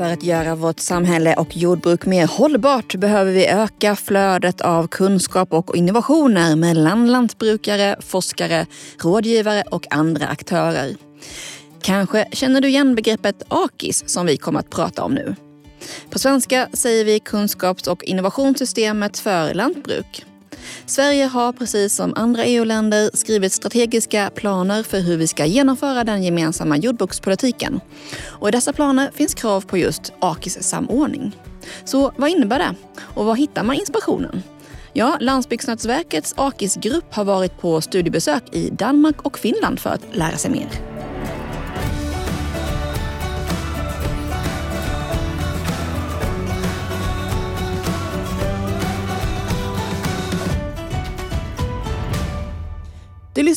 För att göra vårt samhälle och jordbruk mer hållbart behöver vi öka flödet av kunskap och innovationer mellan lantbrukare, forskare, rådgivare och andra aktörer. Kanske känner du igen begreppet AKIS som vi kommer att prata om nu. På svenska säger vi kunskaps och innovationssystemet för lantbruk. Sverige har precis som andra EU-länder skrivit strategiska planer för hur vi ska genomföra den gemensamma jordbrukspolitiken. Och I dessa planer finns krav på just AKIS-samordning. Så vad innebär det? Och var hittar man inspirationen? Ja, Landsbygdsnätverkets AKIS-grupp har varit på studiebesök i Danmark och Finland för att lära sig mer.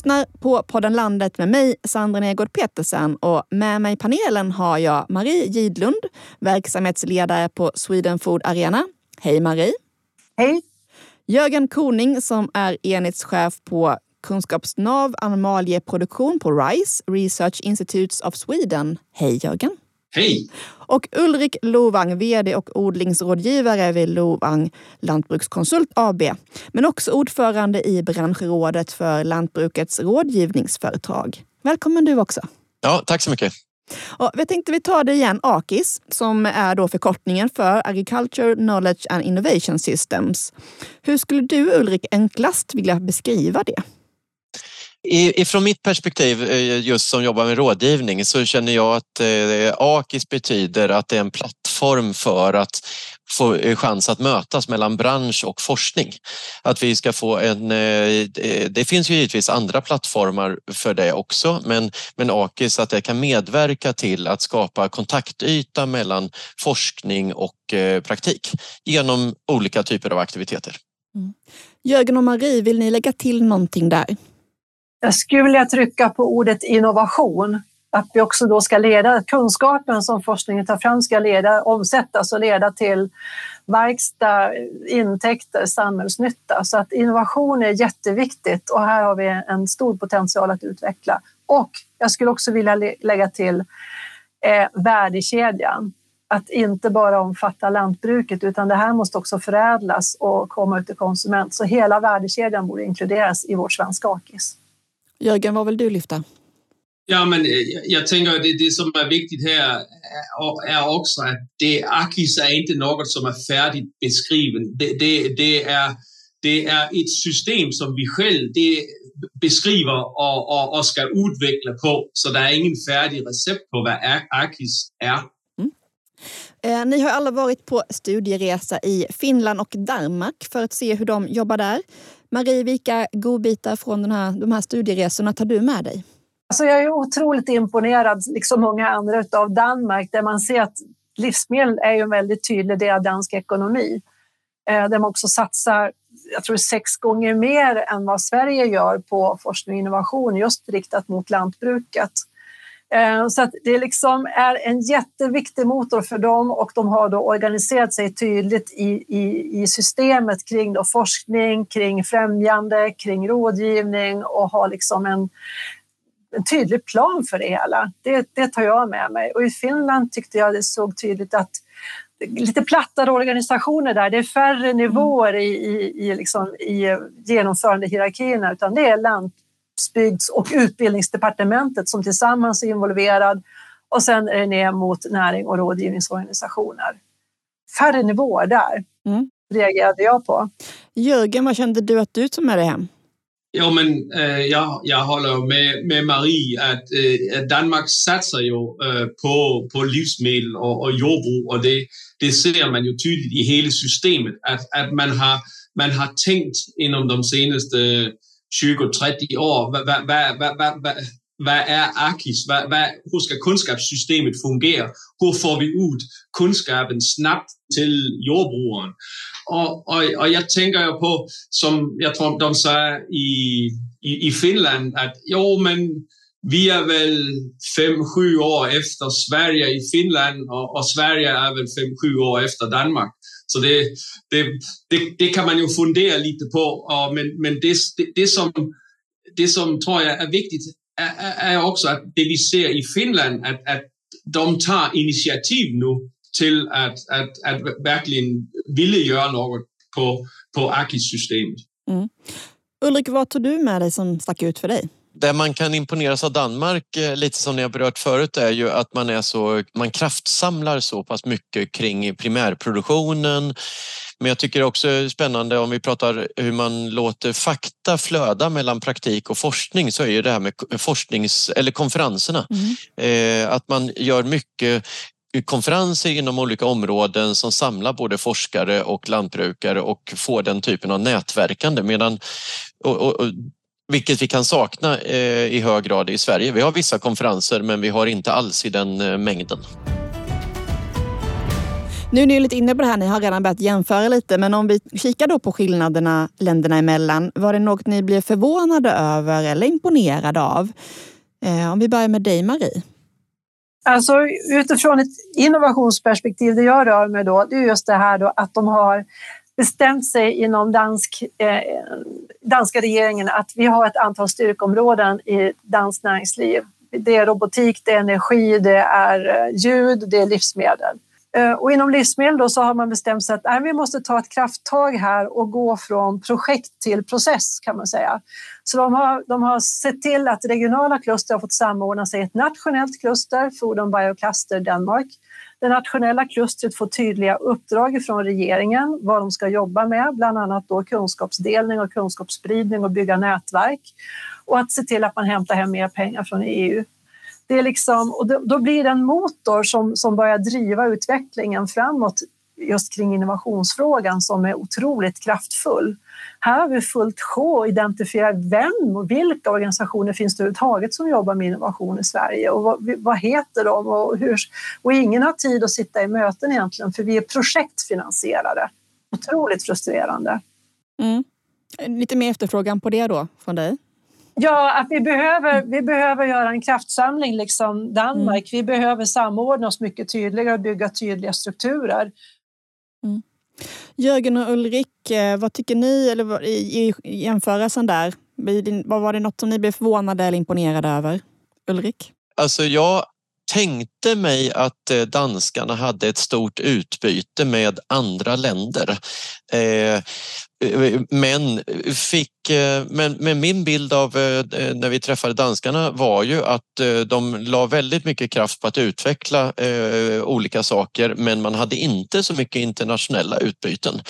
Lyssnar på podden Landet med mig, Sandra Negård Petersen. Och med mig i panelen har jag Marie Gidlund, verksamhetsledare på Sweden Food Arena. Hej Marie! Hej! Jörgen Koning som är enhetschef på Kunskapsnav animalieproduktion på RISE, Research Institutes of Sweden. Hej Jörgen! Hej! Och Ulrik Lovang, VD och odlingsrådgivare vid Lovang Lantbrukskonsult AB. Men också ordförande i branschrådet för lantbrukets rådgivningsföretag. Välkommen du också. Ja, tack så mycket. Och vi tänkte vi tar det igen, AKIS, som är då förkortningen för Agriculture Knowledge and Innovation Systems. Hur skulle du Ulrik enklast vilja beskriva det? Ifrån mitt perspektiv, eh, just som jobbar med rådgivning, så känner jag att eh, AKIS betyder att det är en plattform för att få eh, chans att mötas mellan bransch och forskning. Att vi ska få en... Det finns ju givetvis andra plattformar för det också, men, men AKIS att det kan medverka till att skapa kontaktyta mellan forskning och praktik genom olika typer av aktiviteter. Mm. Jörgen och Marie, vill ni lägga till någonting där? Jag skulle vilja trycka på ordet innovation. Att vi också då ska leda kunskapen som forskningen tar fram ska leda, omsättas och leda till verkstad, intäkter, samhällsnytta. Så att innovation är jätteviktigt och här har vi en stor potential att utveckla. Och jag skulle också vilja lägga till eh, värdekedjan. Att inte bara omfatta lantbruket utan det här måste också förädlas och komma ut till konsument. Så hela värdekedjan borde inkluderas i vårt svenska AKIS. Jörgen, vad vill du lyfta? Ja, men jag tänker att det, det som är viktigt här är också att det, Akis är inte något som är färdigt beskrivet. Det, det, det, är, det är ett system som vi själva beskriver och, och, och, ska utveckla på. Så det är ingen färdig recept på vad Akis är. Mm. Eh, ni har alla varit på studieresa i Finland och Danmark för att se hur de jobbar där. Marie, vilka godbitar från den här, de här studieresorna tar du med dig? Alltså jag är otroligt imponerad, liksom många andra, av Danmark där man ser att livsmedel är en väldigt tydlig del av dansk ekonomi. Eh, där man också satsar jag tror sex gånger mer än vad Sverige gör på forskning och innovation just riktat mot lantbruket. Eh, så det liksom är en jätteviktig motor för dem och de har då organiserat sig tydligt i, i, i systemet kring då forskning, kring främjande, kring rådgivning och har liksom en, en tydlig plan för det hela. Det, det tar jag med mig. Och i Finland tyckte jag det såg tydligt att lite plattare organisationer där. Det är färre nivåer i, i, i, liksom, i genomförandehierarkierna utan det är lant, landsbygds och utbildningsdepartementet som tillsammans är involverad och sen är det ner mot näring och rådgivningsorganisationer. Färre nivåer där mm. reagerade jag på. Jörgen, vad kände du att du tog med dig hem? Jo, men äh, jag, jag håller med, med Marie att äh, Danmark satsar ju äh, på, på livsmedel och, och jordbruk och det, det ser man ju tydligt i hela systemet att, att man, har, man har tänkt inom de senaste 20-30 år. Vad, vad, är AKIS? Vad, vad, hur ska kunskapssystemet fungera? Hur får vi ut kunskapen snabbt till jordbrukaren? Och, og jeg jag tänker på, som jag tror de sagde i, i, i Finland, att jo, men vi är väl fem, sju år efter Sverige i Finland och, och Sverige är väl fem, sju år efter Danmark. Så det, det, det, det, kan man ju fundera lite på. Men, men det, det, som, det som tror jag är viktigt är, är också att det vi ser i Finland, att, att de tar initiativ nu till att, att, att verkligen vilja göra något på, på AKIS-systemet. Mm. Ulrik, vad tog du med dig som stack ut för dig? Det man kan imponeras av Danmark, eh, lite som ni har berört förut, är ju att man, är så, man kraftsamlar så pass mycket kring primärproduktionen. Men jag tycker också är spännande om vi pratar hur man låter fakta flöda mellan praktik och forskning så är ju det här med forsknings eller konferenserna. Mm. Eh, att man gör mycket konferenser inom olika områden som samlar både forskare och lantbrukare och får den typen av nätverkande. Medan, och, och, vilket vi kan sakna eh, i hög grad i Sverige. Vi har vissa konferenser men vi har inte alls i den eh, mängden. Nu är ni lite inne på det här, ni har redan börjat jämföra lite, men om vi kikar då på skillnaderna länderna emellan. Var det något ni blev förvånade över eller imponerade av? Eh, om vi börjar med dig Marie. Alltså utifrån ett innovationsperspektiv, det jag rör mig då, det är just det här då att de har bestämt sig inom dansk, eh, danska regeringen att vi har ett antal styrkområden i danskt näringsliv. Det är robotik, det är energi, det är eh, ljud, det är livsmedel. Eh, och inom livsmedel då så har man bestämt sig att nej, vi måste ta ett krafttag här och gå från projekt till process kan man säga. Så de har, de har sett till att regionala kluster har fått samordna sig i ett nationellt kluster, Food Biocluster Danmark. Det nationella klustret får tydliga uppdrag från regeringen vad de ska jobba med, bland annat då kunskapsdelning och kunskapsspridning och bygga nätverk och att se till att man hämtar hem mer pengar från EU. Det är liksom, och då blir det en motor som, som börjar driva utvecklingen framåt just kring innovationsfrågan som är otroligt kraftfull. Här har vi fullt sjå att identifiera vem och vilka organisationer finns det överhuvudtaget som jobbar med innovation i Sverige och vad, vad heter de och hur? Och ingen har tid att sitta i möten egentligen för vi är projektfinansierade. Otroligt frustrerande. Mm. Lite mer efterfrågan på det då från dig? Ja, att vi behöver, vi behöver göra en kraftsamling, liksom Danmark. Mm. Vi behöver samordna oss mycket tydligare och bygga tydliga strukturer. Mm. Jörgen och Ulrik, eh, vad tycker ni eller i, jämförelsen där? Var det något som ni blev förvånade eller imponerade över? Ulrik? Alltså jag tänkte mig att eh, danskarna hade ett stort utbyte med andra länder. Eh, men, fick, eh, men, men min bild av när vi träffade danskarna var ju att de la väldigt mycket kraft på att utveckla olika saker men man hade inte så mycket internationella utbyten.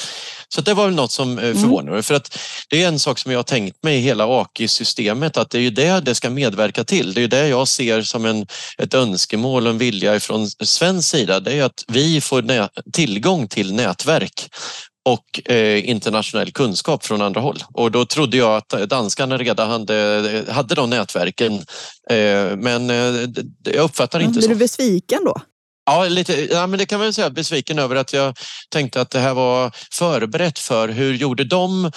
Så det var väl något som mm. förvånade mig. För att det är en sak som jag har tänkt mig i hela AKI-systemet att det är ju det det ska medverka till. Det är det jag ser som en, ett önskemål och en vilja från svensk sida. Det är att vi får tillgång till nätverk och eh, internationell kunskap från andra håll. Och då trodde jag att danskarna redan hade, hade de nätverken. Eh, men eh, jag uppfattar inte Blir så. Blir du besviken då? Ja, lite, ja, men det kan man väl säga. Besviken över att jag tänkte att det här var förberett för hur gjorde de?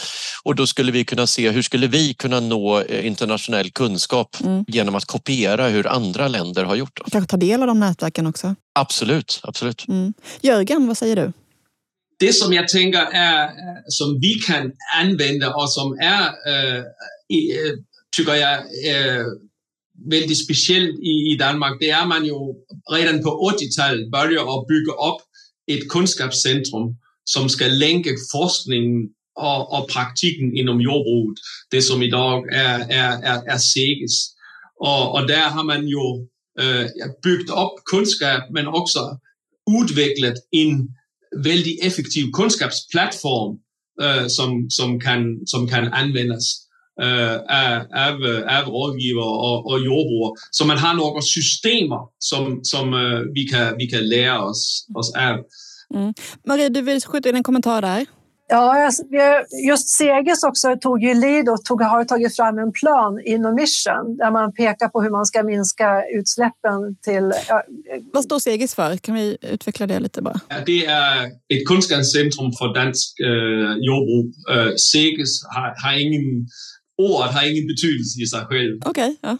Och då skulle vi kunna se hur skulle vi kunna nå eh, internationell kunskap mm. genom att kopiera hur andra länder har gjort. Kanske ta del av de nätverken också? Absolut, absolut. Mm. Jörgen, vad säger du? det som jag tänker är, som vi kan använda och som är, äh, tycker jag, äh, väldigt speciellt i, i Danmark, det är man ju redan på 80-talet börjar bygga upp ett kunskapscentrum som ska länka forskningen och, och praktiken inom jordbruket, det som idag är, är, är, är SEGES. Och, och där har man ju äh, øh, byggt upp kunskap men också utvecklat en väldigt effektiv kunskapsplattform uh, øh, som, som, kan, som kan användas av, av, av rådgivare och, och jordbrukare. Så man har några system som, som uh, vi, kan, vi kan lära oss, oss av. Mm. Marie, du vill skjuta in en kommentar där? Ja, just Seges också tog ju lead och tog, har tagit fram en plan inom Mission där man pekar på hur man ska minska utsläppen till... Ja. Vad står Seges för? Kan vi utveckla det lite bara? Det är ett kunskapscentrum för dansk eh, jordbruk. Eh, Seges har, har ingen ordet har ingen betydelse i sig själv. Okej, okay, ja.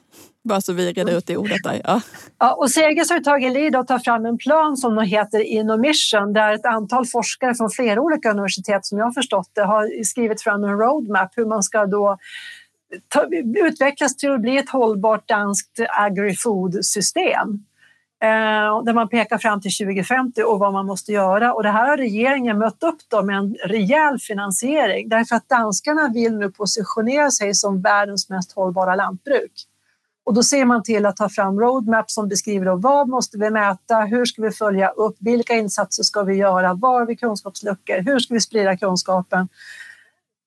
Bara så vi reder ut det ordet där. Ja. Ja, och Seges har tagit lead och tar fram en plan som heter Innomission där ett antal forskare från flera olika universitet som jag förstått det har skrivit fram en roadmap hur man ska då ta, utvecklas till att bli ett hållbart danskt agri-food-system eh, där man pekar fram till 2050 och vad man måste göra. Och det här har regeringen mött upp då med en rejäl finansiering därför att danskarna vill nu positionera sig som världens mest hållbara lantbruk. Och då ser man till att ta fram roadmap som beskriver då, vad måste vi mäta, hur ska vi följa upp, vilka insatser ska vi göra, var har vi kunskapsluckor, hur ska vi sprida kunskapen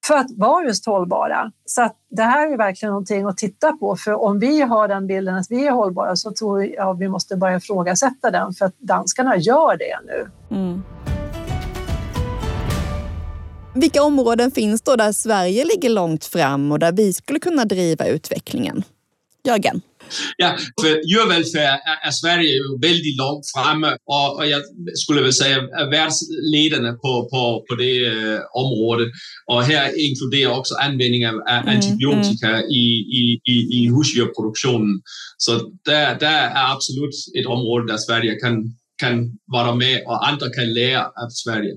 för att vara just hållbara. Så att det här är verkligen någonting att titta på, för om vi har den bilden att vi är hållbara så tror jag att vi måste börja ifrågasätta den, för att danskarna gör det nu. Mm. Vilka områden finns då där Sverige ligger långt fram och där vi skulle kunna driva utvecklingen? Jörgen? Ja, för djurvälfärd är, Sverige ju väldigt långt framme och, och jag skulle väl säga är världsledande på, på, på det äh, området. Och här inkluderar också användning av mm, antibiotika mm. I, i, i, i husdjurproduktionen. Så där, där är absolut ett område där Sverige kan, kan vara med och andra kan lära av Sverige.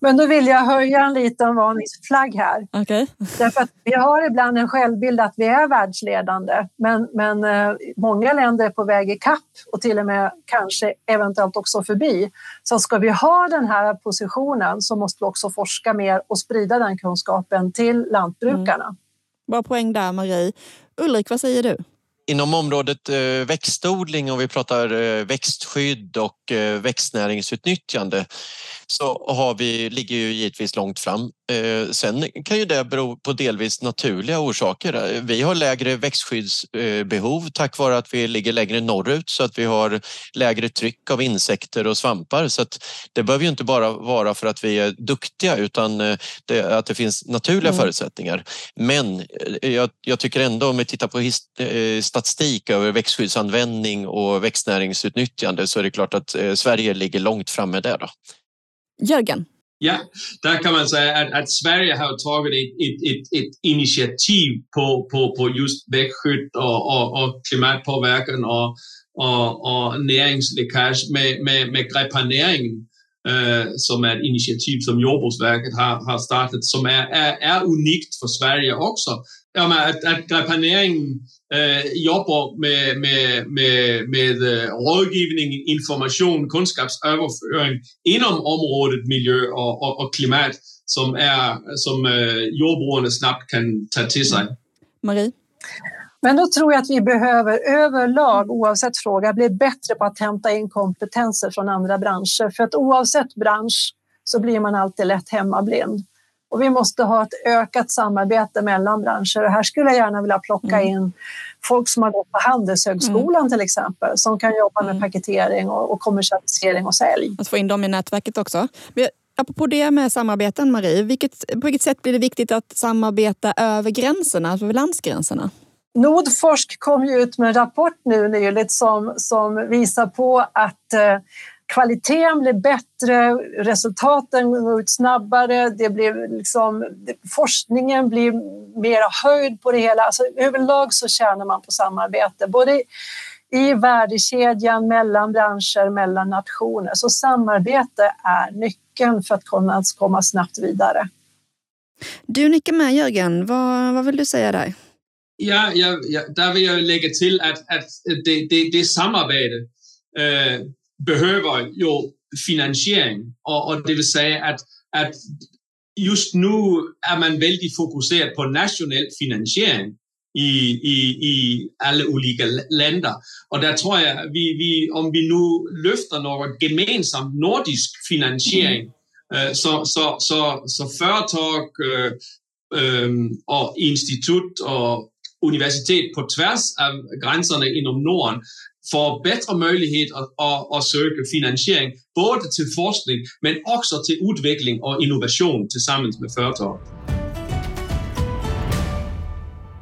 Men då vill jag höja en liten varningsflagg här. Okay. Därför att vi har ibland en självbild att vi är världsledande, men, men eh, många länder är på väg i kapp och till och med kanske eventuellt också förbi. Så ska vi ha den här positionen så måste vi också forska mer och sprida den kunskapen till lantbrukarna. Mm. Bra poäng där Marie. Ulrik, vad säger du? Inom området eh, växtodling, om vi pratar eh, växtskydd och eh, växtnäringsutnyttjande, så har vi, ligger ju givetvis långt fram. Sen kan ju det bero på delvis naturliga orsaker. Vi har lägre växtskyddsbehov tack vare att vi ligger längre norrut så att vi har lägre tryck av insekter och svampar. Så att det behöver ju inte bara vara för att vi är duktiga utan det, att det finns naturliga mm. förutsättningar. Men jag, jag, tycker ändå om vi tittar på statistik över växtskyddsanvändning och växtnäringsutnyttjande så är det klart att eh, Sverige ligger långt framme där. Då. Jörgen? Ja, där kan man säga att, att Sverige har tagit ett, ett, ett, ett initiativ på, på, på just växtskydd och, och, och klimatpåverkan och, och, och näringsläckage med, med, med Greppa näringen eh, øh, som är ett initiativ som Jordbruksverket har, har startat som är, är, är unikt för Sverige också. Ja, men att, att Greppa näringen eh, jobbar med, med, med, med uh, rådgivning, information, kunskapsöverföring inom området miljö och, och, och klimat som, är, som uh, jordbrukarna snabbt kan ta till sig. Marie? Men då tror jag att vi behöver överlag, oavsett fråga, bli bättre på att hämta in kompetenser från andra branscher. För att oavsett bransch så blir man alltid lätt hemmablind. Och vi måste ha ett ökat samarbete mellan branscher. Och här skulle jag gärna vilja plocka mm. in folk som har gått på Handelshögskolan mm. till exempel, som kan jobba med mm. paketering och, och kommersialisering och sälj. Att få in dem i nätverket också. Apropå det med samarbeten, Marie, vilket, på vilket sätt blir det viktigt att samarbeta över gränserna, över landsgränserna? Nordforsk kom ju ut med en rapport nu nyligt som, som visar på att eh, kvaliteten blir bättre, resultaten går ut snabbare, det blir liksom, forskningen blir mer höjd på det hela. Alltså, överlag så tjänar man på samarbete, både i värdekedjan, mellan branscher, mellan nationer. Så samarbete är nyckeln för att kunna komma snabbt vidare. Du nickar med Jörgen, vad, vad vill du säga där? Ja, ja, ja, där vill jag lägga till att, att det, det, det samarbete eh, behöver ju finansiering och, och det vill säga att, att just nu är man väldigt fokuserad på nationell finansiering i, i, i alla olika länder. Och där tror jag, vi, vi, om vi nu lyfter något gemensamt nordisk finansiering mm. så, så, så, så företag och institut och universitet på tvärs av gränserna inom Norden får bättre möjlighet att, att, att söka finansiering både till forskning men också till utveckling och innovation tillsammans med företag.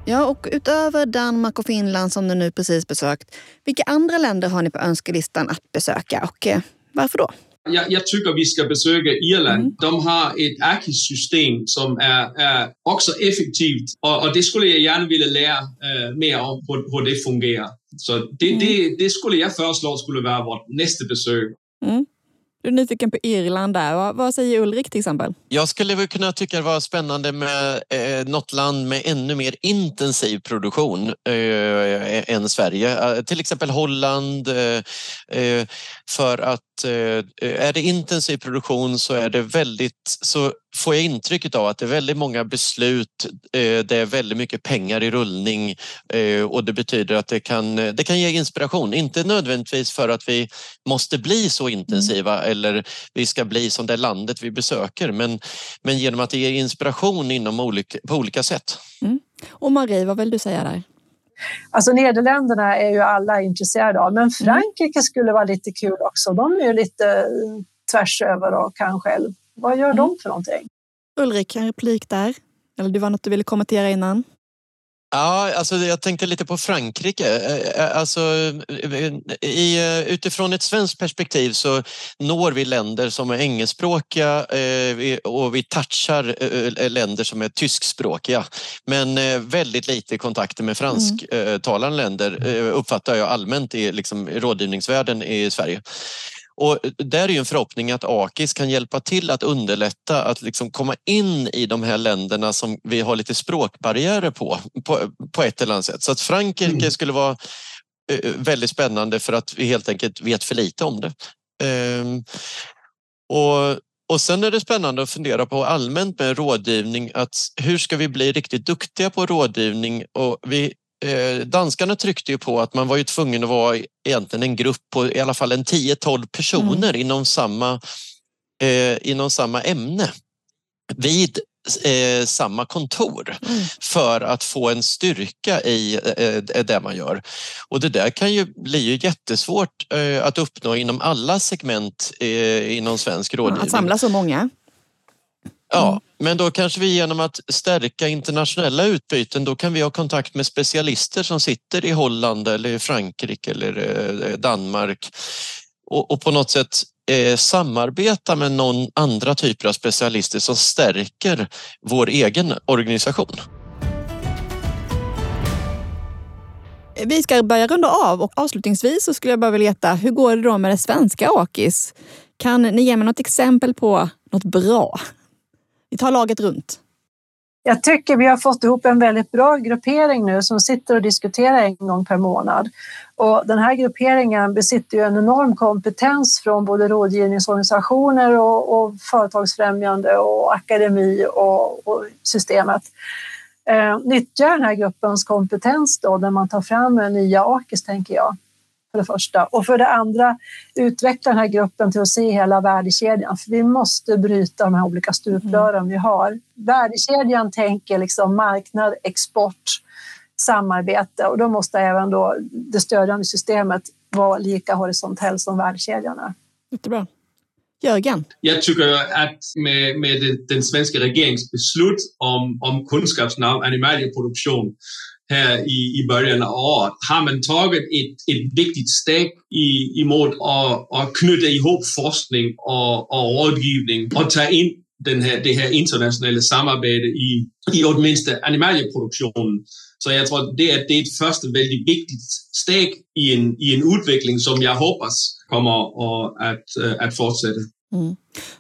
Ja, och utöver Danmark och Finland som du nu precis besökt, vilka andra länder har ni på önskelistan att besöka och eh, varför då? Jag, jag, tycker vi ska besöka Irland. Mm. De har ett AKIS-system som är, är också effektivt och, och, det skulle jag gärna vilja lära äh, mer om hur, hur det fungerar. Så det, mm. det, det, skulle jag föreslå skulle vara vårt nästa besök. Mm. Du är nyfiken på Irland där. Vad säger Ulrik till exempel? Jag skulle väl kunna tycka det var spännande med eh, något land med ännu mer intensiv produktion eh, än Sverige. Eh, till exempel Holland. Eh, eh för att eh, är det intensiv produktion så är det väldigt så får jag intrycket av att det är väldigt många beslut. Det är väldigt mycket pengar i rullning och det betyder att det kan, det kan ge inspiration. Inte nödvändigtvis för att vi måste bli så intensiva mm. Eller vi ska bli som det landet vi besöker men, men genom att det ger inspiration inom olika, på olika sätt. Mm. Och Marie, vad vill du säga där? Alltså Nederländerna är ju alla intresserade av, men mm. Frankrike skulle vara lite kul också. De är ju lite tvärs över och kan själv. Vad gör mm. de för någonting? Ulrik, en replik där? Eller det var något du ville kommentera innan? Ja, alltså jag tänkte lite på Frankrike. Eh, eh, alltså, i, eh, utifrån ett svenskt perspektiv så når vi länder som är engelskspråkiga och vi touchar länder som är tyskspråkiga. Men väldigt lite kontakter med fransktalande mm. länder uppfattar jag allmänt i liksom, rådgivningsvärlden i Sverige. Och där är ju en förhoppning att AKIS kan hjälpa till att underlätta att liksom komma in i de här länderna som vi har lite språkbarriärer på, på, på ett eller annat sätt. Så att Frankrike mm. skulle vara eh, väldigt spännande för att vi helt enkelt vet för lite om det. Ehm, och och sen är det spännande att fundera på allmänt med rådgivning att hur ska vi bli riktigt duktiga på rådgivning? Och vi Eh, danskarna tryckte ju på att man var ju tvungen att vara egentligen en grupp på i alla fall en 10-12 personer mm. inom, samma, eh, inom samma ämne vid eh, samma kontor mm. för att få en styrka i eh, det man gör. Och det där kan ju bli ju jättesvårt eh, att uppnå inom alla segment eh, inom svensk rådgivning. Att samla så många. Ja, mm men då kanske vi genom att stärka internationella utbyten, då kan vi ha kontakt med specialister som sitter i Holland eller Frankrike eller eh, Danmark och, och på något sätt eh, samarbeta med någon andra typer av specialister som stärker vår egen organisation. Vi ska börja runda av och avslutningsvis så skulle jag bara vilja veta, hur går det då med det svenska AKIS? Kan ni ge mig något exempel på något bra vi tar laget runt. Jag tycker vi har fått ihop en väldigt bra gruppering nu som sitter och diskuterar en gång per månad. Och den här grupperingen besitter ju en enorm kompetens från både rådgivningsorganisationer och, och företagsfrämjande och akademi och, och systemet. Eh, nyttja den här gruppens kompetens då när man tar fram nya AKIS, tänker jag för det första. Och för det andra, utveckla den här gruppen till att se hela värdekedjan. För vi måste bryta de här olika stuprören mm. vi har. Värdekedjan tänker liksom marknad, export, samarbete och då måste även då det stödjande systemet vara lika horisontellt som värdekedjan är. Jättebra. Jörgen? Jag tycker att med, med den, svenska regeringens beslut om, om kunskapsnamn animalieproduktion här i, i början av året har man tagit ett, ett viktigt steg i, emot att, att knyta ihop forskning och, och rådgivning och ta in den här, det här internationella samarbetet i, i åtminstone animalieproduktionen. Så jag tror att det är, det är ett första väldigt viktigt steg i en, i en utveckling som jag hoppas kommer att, att, att fortsätta. Mm.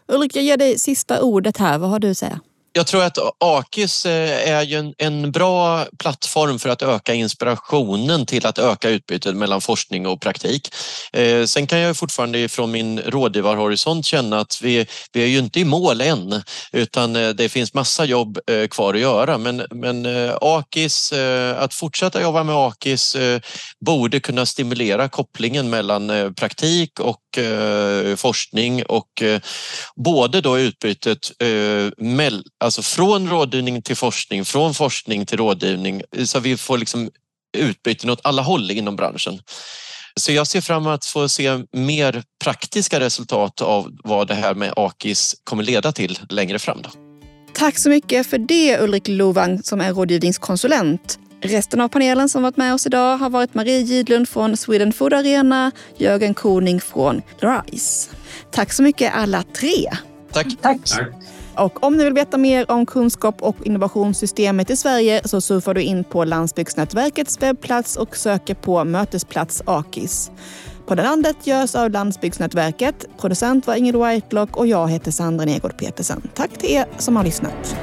Ulrika, jag ger dig sista ordet här. Vad har du att säga? Jag tror att AKIS eh, är ju en, en, bra plattform för att öka inspirationen till att öka utbytet mellan forskning och praktik. Eh, sen kan jag fortfarande från min rådgivarhorisont känna att vi, vi är ju inte i mål än utan eh, det finns massa jobb eh, kvar att göra. Men, men eh, AKIS, eh, att fortsätta jobba med AKIS borde kunna stimulera kopplingen mellan praktik och Eh, forskning och eh, både då utbytet eh, Alltså från rådgivning till forskning, från forskning till rådgivning så vi får liksom utbyten åt alla håll inom branschen. Så jag ser fram emot att få se mer praktiska resultat av vad det här med AKIS kommer leda till längre fram. Då. Tack så mycket för det Ulrik Lovang som är rådgivningskonsulent. Resten av panelen som varit med oss idag har varit Marie Gidlund från Sweden Food Arena, Jörgen Koning från RISE. Tack så mycket alla tre. Tack. Tack. Tack. Och om ni vill veta mer om kunskap och innovationssystemet i Sverige så surfar du in på Landsbygdsnätverkets webbplats och söker på Mötesplats Akis. Podden görs av Landsbygdsnätverket. Producent var Ingrid Whitelock och jag heter Sandra Negård Petersen. Tack till er som har lyssnat.